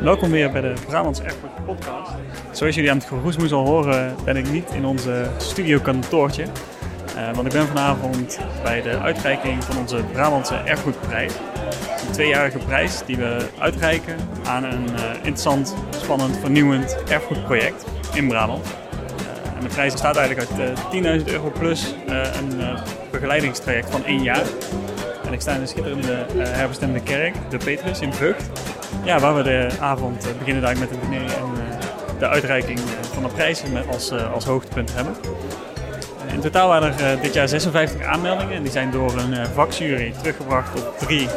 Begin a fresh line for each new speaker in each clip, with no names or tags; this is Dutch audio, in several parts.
Welkom weer bij de Brabants Airport Podcast. Zoals jullie aan het geroesmoes al horen, ben ik niet in onze studiokantoortje. Uh, want ik ben vanavond bij de uitreiking van onze Brabantse Erfgoedprijs. Een tweejarige prijs die we uitreiken aan een uh, interessant, spannend, vernieuwend erfgoedproject in Brabant. Uh, en de prijs bestaat eigenlijk uit 10.000 euro plus een begeleidingstraject van één jaar. En ik sta in de schitterende herbestemde kerk, de Petrus in Vught. Ja, waar we de avond beginnen daar met een diner en de uitreiking van de prijzen als, als hoogtepunt hebben. In totaal waren er dit jaar 56 aanmeldingen en die zijn door een vakjury teruggebracht op drie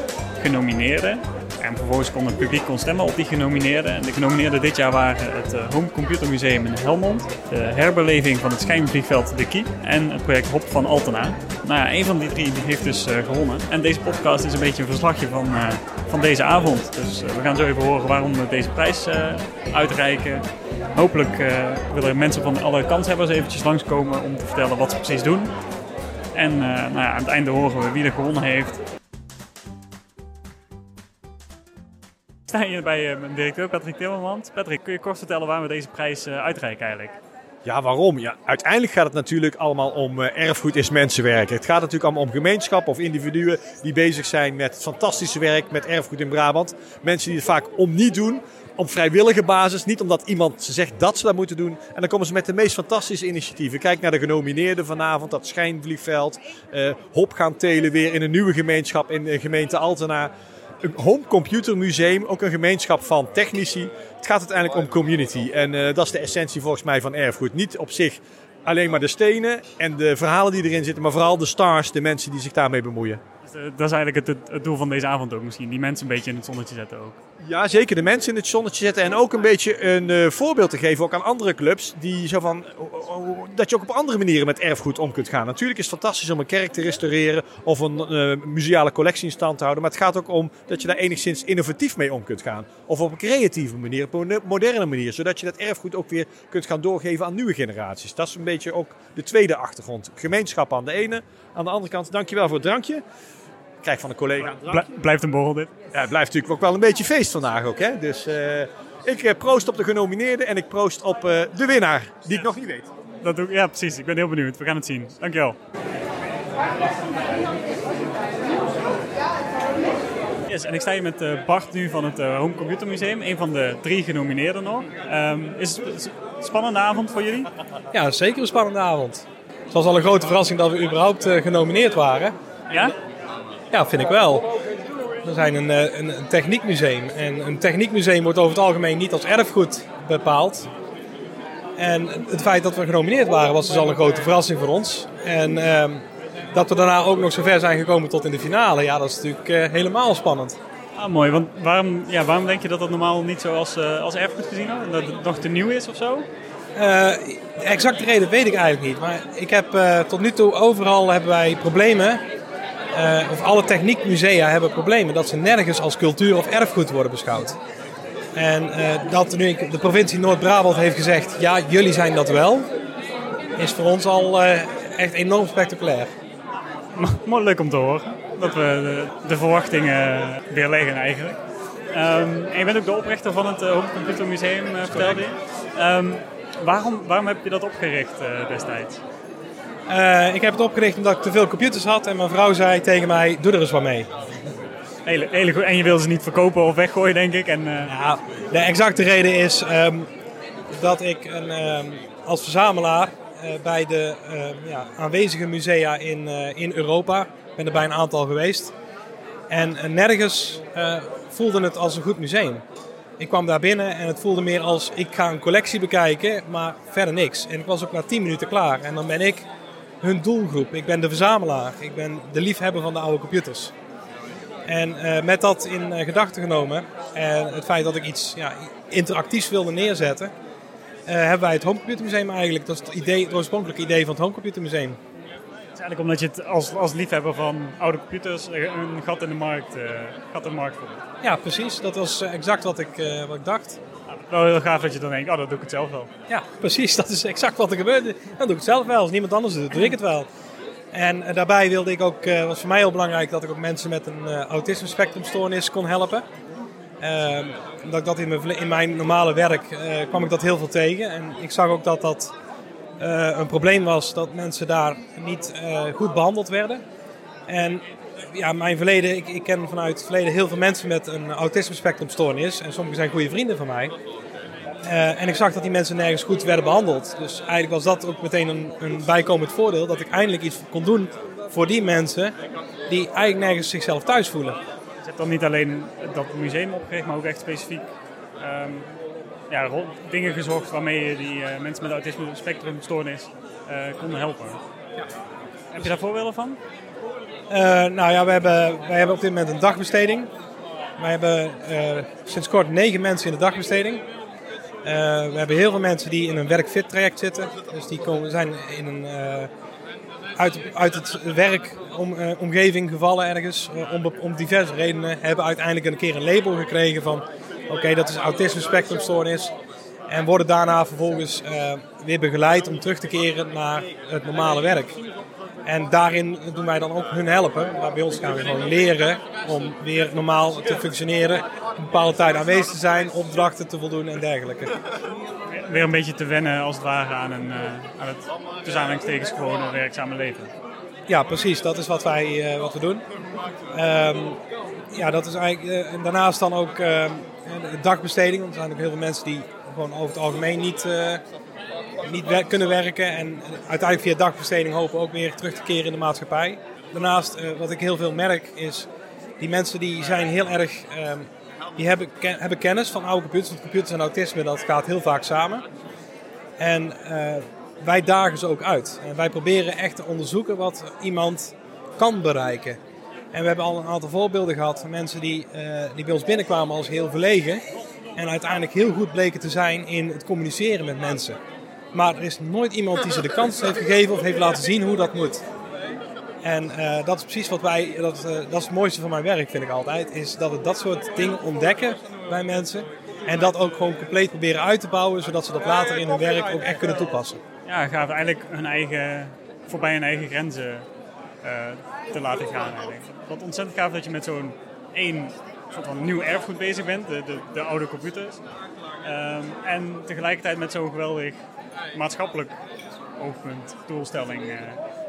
genomineerden. En vervolgens kon het publiek kon stemmen op die genomineerden. En de genomineerden dit jaar waren het Home Computer Museum in Helmond, de herbeleving van het schijnvliegveld De Kie en het project Hop van Altena. Nou ja, een van die drie heeft dus uh, gewonnen. En deze podcast is een beetje een verslagje van, uh, van deze avond. Dus we gaan zo even horen waarom we deze prijs uitreiken. Hopelijk willen mensen van alle kanshebbers eventjes langskomen om te vertellen wat ze precies doen. En nou ja, aan het einde horen we wie er gewonnen heeft. Sta hier bij mijn directeur Patrick Timmermans. Patrick, kun je kort vertellen waar we deze prijs uitreiken eigenlijk?
Ja, waarom? Ja, uiteindelijk gaat het natuurlijk allemaal om erfgoed is mensenwerk. Het gaat natuurlijk allemaal om gemeenschappen of individuen die bezig zijn met fantastische werk met erfgoed in Brabant. Mensen die het vaak om niet doen, op vrijwillige basis. Niet omdat iemand ze zegt dat ze dat moeten doen. En dan komen ze met de meest fantastische initiatieven. Kijk naar de genomineerden vanavond, dat schijnvliegveld. Hop gaan telen weer in een nieuwe gemeenschap in de gemeente Altena een home computer museum, ook een gemeenschap van technici. Het gaat uiteindelijk om community. En uh, dat is de essentie volgens mij van erfgoed. Niet op zich alleen maar de stenen en de verhalen die erin zitten, maar vooral de stars, de mensen die zich daarmee bemoeien.
Dus, uh, dat is eigenlijk het, het, doel van deze avond ook misschien. Die mensen een beetje in het zonnetje zetten ook.
Ja, zeker. De mensen in het zonnetje zetten. En ook een beetje een uh, voorbeeld te geven ook aan andere clubs. Die zo van, oh, oh, dat je ook op andere manieren met erfgoed om kunt gaan. Natuurlijk is het fantastisch om een kerk te restaureren. Of een uh, museale collectie in stand te houden. Maar het gaat ook om dat je daar enigszins innovatief mee om kunt gaan. Of op een creatieve manier, op een moderne manier. Zodat je dat erfgoed ook weer kunt gaan doorgeven aan nieuwe generaties. Dat is een beetje ook de tweede achtergrond. Gemeenschap aan de ene. Aan de andere kant, dankjewel voor het drankje krijg van een collega.
Blij, blijft een borrel dit.
Ja, het blijft natuurlijk ook wel een beetje feest vandaag ook. Hè? Dus uh, ik uh, proost op de genomineerden en ik proost op uh, de winnaar, die ik nog niet weet.
Dat doe ik, ja, precies. Ik ben heel benieuwd. We gaan het zien. Dankjewel. Yes, en ik sta hier met Bart nu van het Home Computer Museum, een van de drie genomineerden nog. Um, is het een spannende avond voor jullie?
Ja, zeker een spannende avond. Het was al een grote verrassing dat we überhaupt genomineerd waren.
Ja?
Ja, vind ik wel. We zijn een, een, een, techniekmuseum. En een techniekmuseum wordt over het algemeen niet als erfgoed bepaald. En het feit dat we genomineerd waren was dus al een grote verrassing voor ons. En uh, dat we daarna ook nog zo ver zijn gekomen tot in de finale, ja, dat is natuurlijk uh, helemaal spannend.
Ah, mooi. Want waarom, ja, waarom denk je dat dat normaal niet zo als, uh, als erfgoed gezien wordt? Dat het nog te nieuw is of zo?
De exacte reden weet ik eigenlijk niet. Maar ik heb tot nu toe overal hebben wij problemen uh, of alle techniekmusea hebben problemen dat ze nergens als cultuur of erfgoed worden beschouwd. En uh, dat nu de provincie Noord-Brabant heeft gezegd, ja, jullie zijn dat wel, is voor ons al uh, echt enorm spectaculair.
Mooi leuk om te horen, dat we de, de verwachtingen weerleggen eigenlijk. Um, en je bent ook de oprichter van het Home Computer Museum, vertelde je. Um, waarom, waarom heb je dat opgericht destijds?
Uh, ik heb het opgericht omdat ik te veel computers had en mijn vrouw zei tegen mij, doe er eens wat mee.
Hele, hele goed. En je wil ze niet verkopen of weggooien, denk ik. En, uh...
ja, de exacte reden is um, dat ik een, um, als verzamelaar uh, bij de ja, aanwezige musea in, in Europa, ben er bij een aantal geweest. En nergens voelde het als een goed museum. Ik kwam daar binnen en het voelde meer als ik ga een collectie bekijken, maar verder niks. En ik was ook na 10 minuten klaar. En dan ben ik hun doelgroep. Ik ben de verzamelaar. Ik ben de liefhebber van de oude computers. En uh, met dat in uh, gedachten genomen en het feit dat ik iets ja, interactiefs wilde neerzetten, uh, hebben wij het Homecomputer Museum eigenlijk. Dat is het, idee, het oorspronkelijke idee van het Homecomputer Museum.
Het is eigenlijk omdat je het als, als liefhebber van oude computers een gat in de markt, gat in de markt vond.
Ja, precies. Dat was exact wat ik, wat ik dacht
wel heel gaaf dat je dan denkt, oh, dat doe ik het zelf wel.
Ja, precies. Dat is exact wat er gebeurde. Dan doe ik het zelf wel. Als niemand anders doet, doe ik het wel. En uh, daarbij wilde ik ook, uh, was voor mij heel belangrijk dat ik ook mensen met een uh, autisme spectrumstoornis kon helpen. Ehm, dat ik dat in mijn, in mijn normale werk eh, kwam ik dat heel veel tegen. En ik zag ook dat dat eh, een probleem was dat mensen daar niet eh, goed behandeld werden. En ja, mijn verleden, ik, ik ken vanuit het verleden heel veel mensen met een autisme spectrumstoornis. En sommigen zijn goede vrienden van mij. Uh, en ik zag dat die mensen nergens goed werden behandeld. Dus eigenlijk was dat ook meteen een, een bijkomend voordeel. Dat ik eindelijk iets kon doen voor die mensen die eigenlijk nergens zichzelf thuis voelen.
Je hebt dan niet alleen dat museum opgericht, maar ook echt specifiek um, ja, dingen gezocht waarmee je die uh, mensen met autisme spectrumstoornis uh, kon helpen. Ja. Heb je daar voorbeelden van?
Uh, nou ja, we hebben, wij hebben op dit moment een dagbesteding. Wij hebben sinds kort negen mensen in de dagbesteding. we hebben heel veel mensen die in een werkfit traject zitten. Dus die komen, zijn in een, uit, uit het werkomgeving gevallen ergens. om, om diverse redenen. Hebben uiteindelijk een keer een label gekregen van oké, dat is autisme spectrumstoornis. En worden daarna vervolgens weer begeleid om terug te keren naar het normale werk. En daarin doen wij dan ook hun helpen. Maar bij ons gaan we gewoon leren om weer normaal te functioneren. Een bepaalde tijd aanwezig te zijn, opdrachten te voldoen en dergelijke.
Weer een beetje te wennen als het ware aan, een, uh, aan het tussen aanhalingstekens gewone werkzame leven.
Ja, precies. Dat is wat wij uh, wat we doen. Um, ja, dat is eigenlijk. Uh, daarnaast dan ook uh, dagbesteding. Want er zijn ook heel veel mensen die gewoon over het algemeen niet, uh, niet kunnen werken. En uiteindelijk via dagbesteding hopen ook weer terug te keren in de maatschappij. Daarnaast, wat ik heel veel merk, is die mensen die zijn heel erg. Ehm, die hebben, hebben kennis van oude computers. Want computers en autisme, dat gaat heel vaak samen. En wij dagen ze ook uit. En wij proberen echt te onderzoeken wat iemand kan bereiken. En we hebben al een aantal voorbeelden gehad van mensen die, uh, die bij ons binnenkwamen als heel verlegen. En uiteindelijk heel goed bleken te zijn in het communiceren met mensen. Maar er is nooit iemand die ze de kans heeft gegeven of heeft laten zien hoe dat moet. En uh, dat is precies wat wij, dat, uh, dat is het mooiste van mijn werk vind ik altijd, is dat we dat soort dingen ontdekken bij mensen. En dat ook gewoon compleet proberen uit te bouwen, zodat ze dat later in hun werk ook echt kunnen toepassen.
Ja, gaat eigenlijk hun eigen, voorbij hun eigen grenzen uh, te laten gaan eigenlijk. Wat ontzettend gaaf dat je met zo'n één soort van nieuw erfgoed bezig bent, de, de, de oude computers. Um, en tegelijkertijd met zo'n geweldig maatschappelijk oogpunt, doelstelling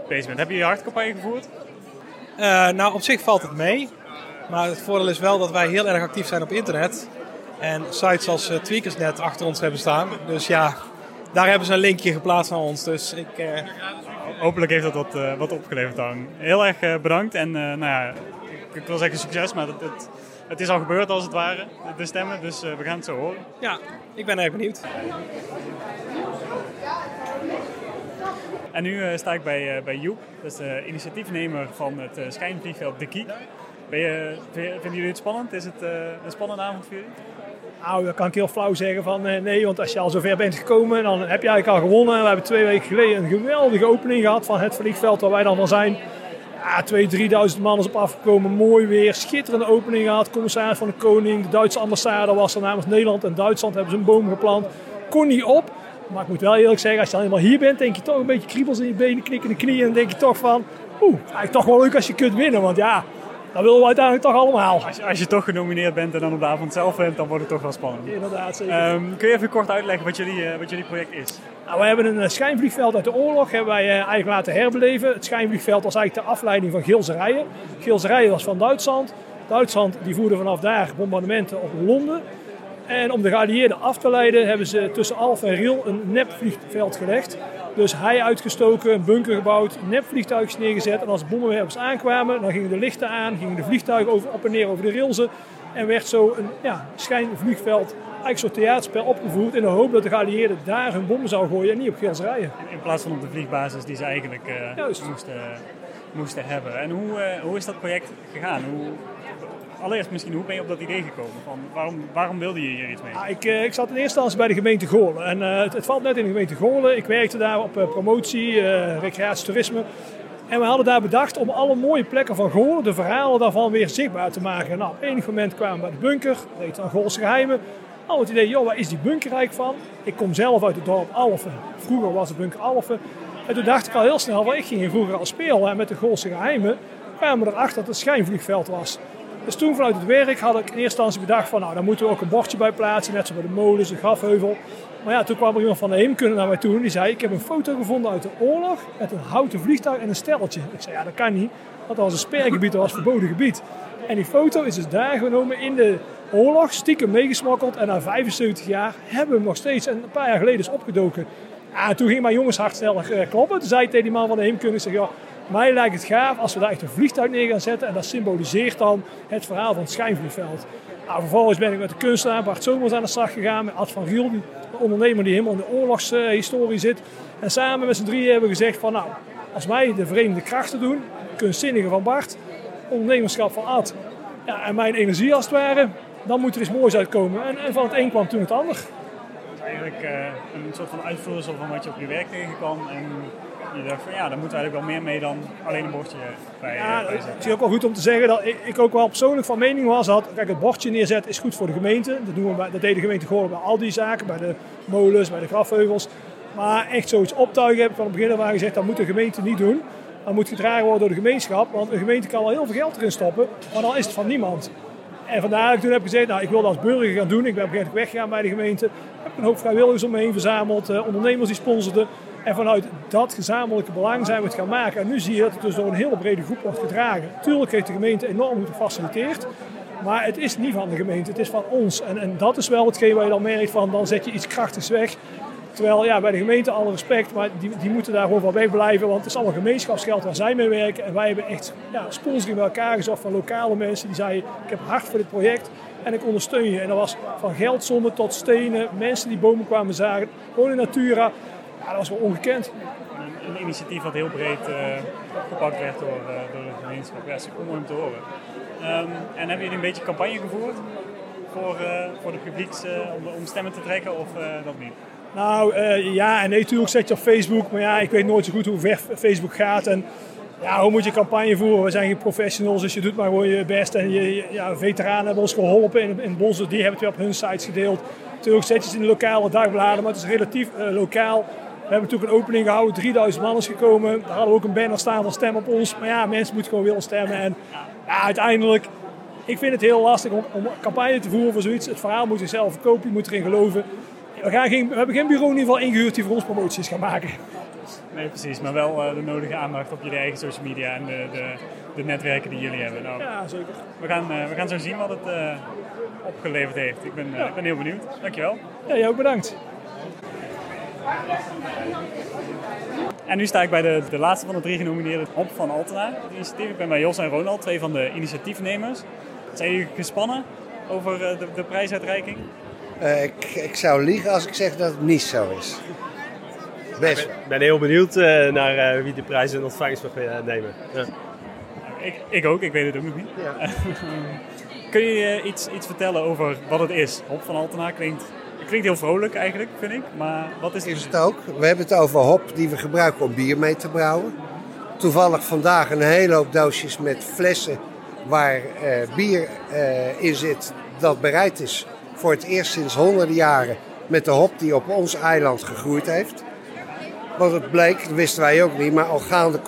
bezig bent. Heb je je hartcampagne gevoerd?
Uh, nou, op zich valt het mee. Maar het voordeel is wel dat wij heel erg actief zijn op internet. En sites als uh, Tweakersnet achter ons hebben staan. Dus ja, daar hebben ze een linkje geplaatst naar ons. Dus ik,
hopelijk heeft dat wat, uh, wat opgeleverd dan. Heel erg uh, bedankt en uh, nou ja, ik, ik, wil zeggen succes, maar het, het, het, is al gebeurd als het ware, de stemmen, dus we gaan het zo horen.
Ja, ik ben erg benieuwd.
En nu sta ik bij, bij Joep, de initiatiefnemer van het schijnvliegveld De Kiek. Ben je, vinden jullie het spannend? Is het een spannende avond voor jullie?
Nou, dan kan ik heel flauw zeggen van nee, want als je al zover bent gekomen, dan heb je eigenlijk al gewonnen. We hebben twee weken geleden een geweldige opening gehad van het vliegveld waar wij dan van zijn. Ja, 2.000, 3.000 man is op afgekomen, mooi weer, schitterende opening gehad. Commissaris van de Koning, de Duitse ambassade was er namens Nederland en Duitsland, hebben ze een boom geplant. Kon niet op, maar ik moet wel eerlijk zeggen, als je dan helemaal hier bent, denk je toch een beetje kriebels in je benen, knikkende knieën. En dan denk je toch van, oeh, eigenlijk toch wel leuk als je kunt winnen. Want ja, dat willen we uiteindelijk toch allemaal.
Als je, als je toch genomineerd bent en dan op de avond zelf bent, dan wordt het toch wel spannend.
Inderdaad, zeker.
Um, kun je even kort uitleggen wat jullie, uh, wat jullie project is?
Nou, we hebben een uh, schijnvliegveld uit de oorlog hebben wij uh, eigenlijk laten herbeleven. Het schijnvliegveld was eigenlijk de afleiding van Gilserijen. Gilserijen was van Duitsland. Duitsland die voerde vanaf daar bombardementen op Londen. En om de geallieerden af te leiden hebben ze tussen Alf en Riel een nepvliegveld gelegd. Dus hij uitgestoken, een bunker gebouwd, nepvliegtuigjes neergezet. En als bommenwerpers aankwamen, dan gingen de lichten aan, gingen de vliegtuigen over, op en neer over de railsen. En werd zo een ja, schijnvliegveld, eigenlijk zo'n theaterspel opgevoerd in de hoop dat de geallieerden daar hun bommen zouden gooien en niet op Gerserijen.
In plaats van op de vliegbasis die ze eigenlijk uh, moesten, moesten hebben. En hoe, uh, hoe is dat project gegaan? Hoe, allereerst misschien, hoe ben je op dat idee gekomen? Van waarom, waarom wilde je hier iets mee?
Ja, ik, uh, ik zat in eerste instantie bij de gemeente Goorlen. En uh, het, het, valt net in de gemeente Goorlen. Ik werkte daar op uh, promotie, toerisme. En we hadden daar bedacht om alle mooie plekken van Goorlen, de verhalen daarvan weer zichtbaar te maken. Nou, op enig moment kwamen we bij de bunker, dat heet dan Goorlse Geheimen. Al het idee, joh, waar is die bunker eigenlijk van? Ik kom zelf uit het dorp Alphen. Vroeger was de bunker Alphen. En toen dacht ik al heel snel, wel, ik ging hier vroeger al spelen. En met de Goorlse Geheimen kwamen we erachter dat het schijnvliegveld was. Dus toen vanuit het werk had ik in eerste instantie bedacht van nou, daar moeten we ook een bordje bij plaatsen, net zo bij de molens, de grafheuvel. Maar ja, toen kwam er iemand van de heemkunde naar mij toe en die zei, ik heb een foto gevonden uit de oorlog met een houten vliegtuig en een steltje. Ik zei, ja dat kan niet, want dat was een spergebied, dat was verboden gebied. En die foto is dus daar genomen in de oorlog, stiekem meegesmokkeld. En na 75 jaar hebben we hem nog steeds. En een paar jaar geleden is opgedoken. Ja, toen ging mijn jongenshart sneller eh, kloppen. Toen zei ik tegen die man van de heemkunde, ik zeg, ja, mij lijkt het gaaf als we daar echt een vliegtuig neer gaan zetten. En dat symboliseert dan het verhaal van het schijnvliegveld. Nou, vervolgens ben ik met de kunstenaar Bart Somers aan de slag gegaan. Met Ad van Giel, een ondernemer die helemaal in de oorlogshistorie zit. En samen met z'n drieën hebben we gezegd van nou, als wij de verenigde krachten doen, kunstzinnige van Bart, ondernemerschap van Ad ja, en mijn energie als het ware, dan moet er iets moois uitkomen. En, en van het een kwam toen het ander.
Eigenlijk uh, een soort van uitvloeisel van wat je op je werk tegenkwam. En je dacht van ja, daar moeten we eigenlijk wel meer mee dan alleen een bordje bij,
ja,
bij
Het is ook wel goed om te zeggen dat ik, ik, ook wel persoonlijk van mening was dat kijk, het bordje neerzetten is goed voor de gemeente. Dat, doen we bij, dat deed de gemeente gewoon bij al die zaken, bij de molens, bij de grafheuvels. Maar echt zoiets optuigen heb ik van het begin af aan gezegd, dat moet de gemeente niet doen. Dat moet gedragen worden door de gemeenschap, want de gemeente kan wel heel veel geld erin stoppen, maar dan is het van niemand. En vandaar dat ik toen heb gezegd, nou, ik wil dat als burger gaan doen. Ik ben op een gegeven moment weggegaan bij de gemeente. Heb een hoop vrijwilligers om me heen verzameld, eh, ondernemers die sponsorden. En vanuit dat gezamenlijke belang zijn we het gaan maken. En nu zie je dat het dus door een hele brede groep wordt gedragen. Tuurlijk heeft de gemeente enorm goed gefaciliteerd. Maar het is niet van de gemeente, het is van ons. En, en dat is wel hetgeen waar je dan merkt van, dan zet je iets krachtigs weg. Terwijl ja, bij de gemeente alle respect, maar die, die moeten daar gewoon van wegblijven. Want het is allemaal gemeenschapsgeld waar zij mee werken. En wij hebben echt ja, sponsoring bij elkaar gezocht van lokale mensen die zeiden: Ik heb hart voor dit project en ik ondersteun je. En dat was van geldsommen tot stenen, mensen die bomen kwamen zagen, gewoon in Natura. Ja, dat was wel ongekend.
Een, een initiatief wat heel breed uh, opgepakt werd door, uh, door de gemeenschap. Ja, super mooi om te horen. Um, en hebben jullie een beetje campagne gevoerd voor, uh, voor de publieks om, om, stemmen te trekken of dat niet?
Nou ja, en nee, natuurlijk zet je op Facebook, maar ja, ik weet nooit zo goed hoe ver Facebook gaat. En ja, hoe moet je campagne voeren? We zijn geen professionals, dus je doet maar gewoon je best. En je, ja, veteranen hebben ons geholpen in, in Bossen, die hebben het weer op hun sites gedeeld. Natuurlijk zet je het in de lokale dagbladen, maar het is relatief uh, lokaal. We hebben natuurlijk een opening gehouden, 3000 man is gekomen. Daar hadden we ook een banner staan van stem op ons. Maar ja, mensen moeten gewoon willen stemmen. En ja, uiteindelijk, ik vind het heel lastig om, om campagne te voeren voor zoiets. Het verhaal moet zichzelf verkopen, je moet erin geloven. We, gaan geen, we hebben geen bureau in ieder geval ingehuurd die voor ons promoties gaat maken.
Nee, precies. Maar wel uh, de nodige aandacht op jullie eigen social media en de, de, de netwerken die jullie hebben. Nou,
ja, zeker.
We gaan, uh, we gaan zo zien wat het uh, opgeleverd heeft. Ik ben, ja. ik ben heel benieuwd. Dankjewel.
Ja, jij ook bedankt.
En nu sta ik bij de, de laatste van de drie genomineerden Hop van Altena. Het initiatief. Ik ben bij Jos en Ronald, twee van de initiatiefnemers. Zijn jullie gespannen over de, de prijsuitreiking?
Uh, ik, ik, zou liegen als ik zeg dat het niet zo is.
Best. Ik ben, ben, heel benieuwd uh, naar uh, wie de prijs in ontvangst mag nemen. Ja.
Ik, ik, ook, ik weet het ook nog niet. Ja. Kun je iets, iets vertellen over wat het is? Hop van Altena klinkt, klinkt heel vrolijk eigenlijk, vind ik. Maar wat is het?
Is het ook. We hebben het over hop die we gebruiken om bier mee te brouwen. Toevallig vandaag een hele hoop doosjes met flessen waar bier in zit dat bereid is voor het eerst sinds honderden jaren met de hop die op ons eiland gegroeid heeft. Want het bleek, dat wisten wij ook niet, maar al gaande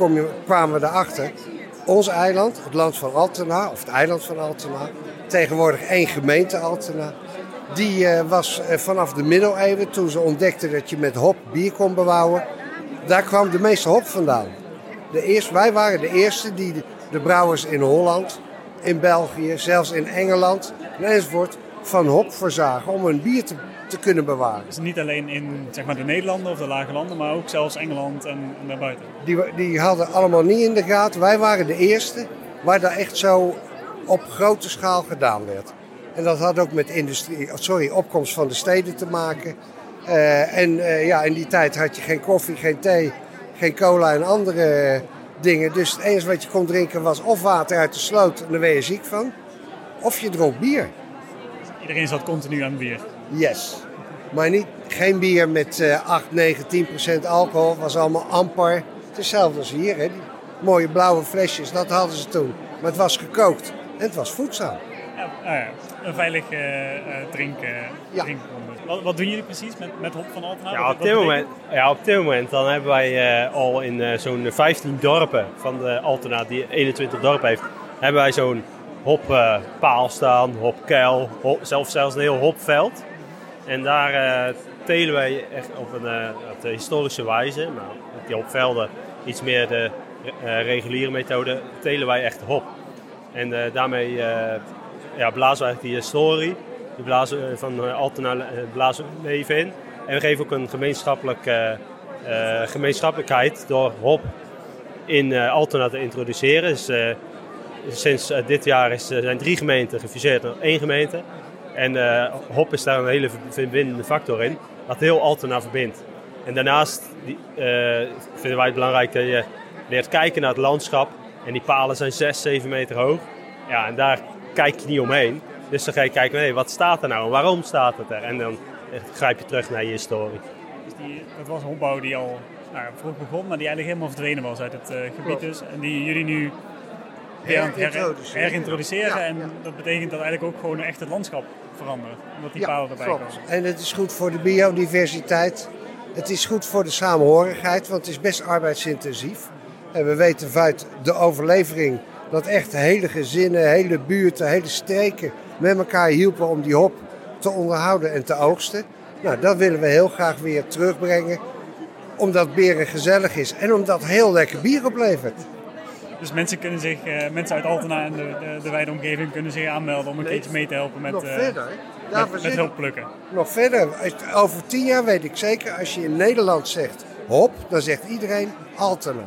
kwamen we erachter. Ons eiland, het land van Altena, of het eiland van Altena, tegenwoordig één gemeente Altena. Die uh, was uh, vanaf de middeleeuwen, toen ze ontdekten dat je met hop bier kon bebouwen, daar kwam de meeste hop vandaan. De eerste, wij waren de eerste die de, de brouwers in Holland, in België, zelfs in Engeland enzovoort van hop voorzagen om hun bier te, te kunnen bewaren.
Dus niet alleen in zeg maar, de Nederlanden of de lage landen, maar ook zelfs Engeland en, en daarbuiten?
Die, die hadden allemaal niet in de gaten. Wij waren de eerste waar dat echt zo op grote schaal gedaan werd. En dat had ook met industrie, sorry, opkomst van de steden te maken. Uh, en uh, ja, in die tijd had je geen koffie, geen thee, geen cola en andere dingen. Dus het enige wat je kon drinken was of water uit de sloot, en daar ben je ziek van. Of je dronk bier.
Iedereen zat continu aan bier.
Yes. Maar niet, geen bier met uh, 8, 9, 10 procent alcohol. Het was allemaal amper. Het is hetzelfde als hier. Hè. Die mooie blauwe flesjes, dat hadden ze toen. Maar het was gekookt en het was voedzaam.
Nou ja een veilig uh, drinken. Ja. Wat, wat, doen jullie precies met, met hop van Altena?
Ja, op, dit moment, ja, op dit moment dan hebben wij uh, al in uh, zo'n 15 dorpen van de Altena, die 21 dorpen heeft, hebben wij zo'n hoppaal staan, hopkuil, hop, zelfs, zelfs een heel hopveld. En daar telen wij echt op een op de historische wijze, maar op die hopvelden iets meer de reguliere methode, telen wij echt hop. En daarmee ja, blazen we eigenlijk die historie, die blazen van Altena blazen leven in. En we geven ook een gemeenschappelijke gemeenschappelijkheid door hop in Altena te introduceren. Dus, sinds dit jaar is, zijn drie gemeenten gefuseerd naar één gemeente. En HOP is daar een hele verbindende factor in, wat heel Altena verbindt. En daarnaast die, vinden wij het belangrijk dat je leert kijken naar het landschap. En die palen zijn 6, 7 meter hoog. Ja, en daar kijk je niet omheen. Dus dan ga je kijken, hey, wat staat er nou en waarom staat het er? En dan grijp je terug naar je historie.
Dus die, dat was een opbouw die al nou, vroeg begon, maar die eigenlijk helemaal verdwenen was uit het uh, gebied dus. En die jullie nu weer aan het herintroduceren. En dat betekent dat eigenlijk ook gewoon echt het landschap verandert. Omdat die ja, palen erbij klopt. komen.
En het is goed voor de biodiversiteit. Het is goed voor de samenhorigheid, want het is best arbeidsintensief. En we weten vanuit de overlevering dat echt hele gezinnen, hele buurten, hele streken met elkaar hielpen om die hop te onderhouden en te oogsten. Nou, dat willen we heel graag weer terugbrengen omdat Beren gezellig is en omdat heel lekker bier oplevert.
Dus mensen, kunnen zich, uh, mensen uit Altena en de, de, de wijde omgeving kunnen zich aanmelden om een keertje mee te helpen met,
nog
uh,
verder,
met, met hulp plukken.
Nog verder, over tien jaar weet ik zeker, als je in Nederland zegt hop, dan zegt iedereen Altena.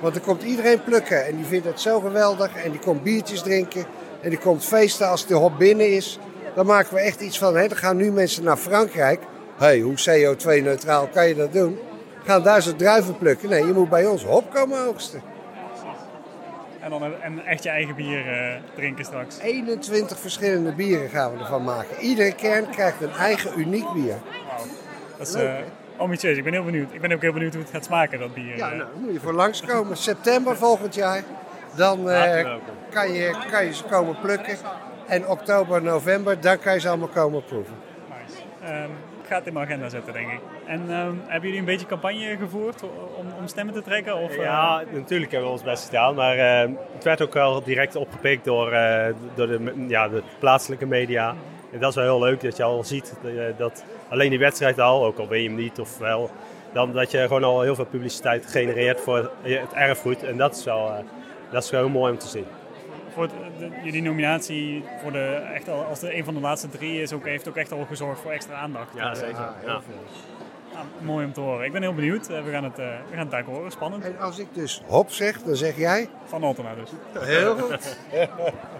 Want dan komt iedereen plukken en die vindt het zo geweldig en die komt biertjes drinken en die komt feesten als de hop binnen is. Dan maken we echt iets van, hè, dan gaan nu mensen naar Frankrijk. Hé, hey, hoe CO2-neutraal kan je dat doen? gaan daar zo druiven plukken. Nee, je moet bij ons hop komen oogsten.
En dan een, echt je eigen bier uh, drinken straks.
21 verschillende bieren gaan we ervan maken. Iedere kern krijgt een eigen uniek bier.
Dat is uh, ambitieus. Ik ben heel benieuwd. Ik ben ook heel benieuwd hoe het gaat smaken, dat bier.
Ja, nou, moet je voor langskomen. September volgend jaar. Dan uh, kan, je, kan je ze komen plukken. En oktober, november, dan kan je ze allemaal komen proeven.
Nice. Um, ik ga het in mijn agenda zetten, denk ik. En um, hebben jullie een beetje campagne gevoerd om, om stemmen te trekken? Of,
ja, uh... natuurlijk hebben we ons best gedaan. Maar uh, het werd ook wel direct opgepikt door, uh, door de, ja, de plaatselijke media. En dat is wel heel leuk dat je al ziet dat alleen die wedstrijd al, ook al weet je hem niet of wel, dan dat je gewoon al heel veel publiciteit genereert voor het erfgoed. En dat is wel, dat is wel heel mooi om te zien
voor de, jullie nominatie voor de, echt al, als de een van de laatste drie is, ook, heeft ook echt al gezorgd voor extra aandacht.
Ja, zeker. Ja, ja.
mooi om te horen. Ik ben heel benieuwd. Eh, we gaan het, uh, we gaan het daar horen. Spannend.
En als ik dus hop zeg, dan zeg jij?
Van Altena dus.
Heel goed.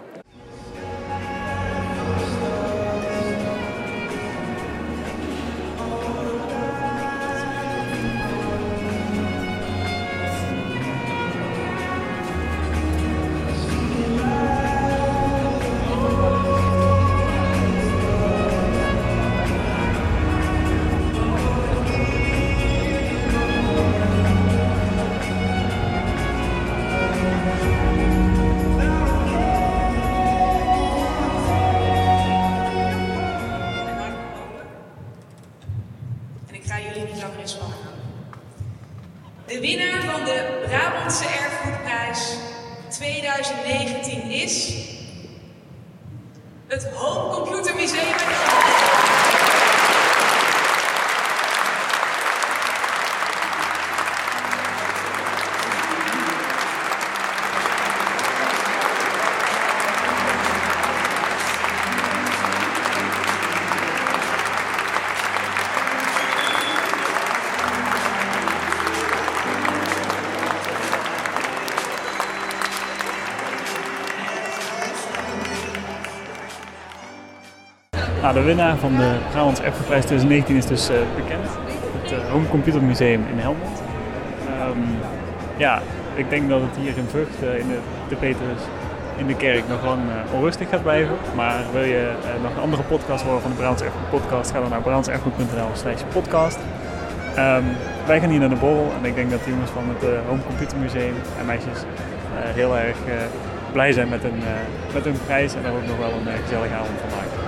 De winnaar van de Brabants Erfgoedprijs 2019 is dus uh, bekend. Het uh, Home Computer Museum in Helmond. Um, ja, ik denk dat het hier in Vught, uh, in de, de Petrus, in de kerk nog lang onrustig gaat blijven. Maar wil je nog een andere podcast horen van de Brabants Erfgoed podcast, ga dan naar brabantserfgoed.nl slash podcast. Um, wij gaan hier naar de borrel en ik denk dat jongens van het Home Computer Museum en meisjes heel erg blij zijn met hun, met hun prijs en er ook nog wel een gezellige avond van maken.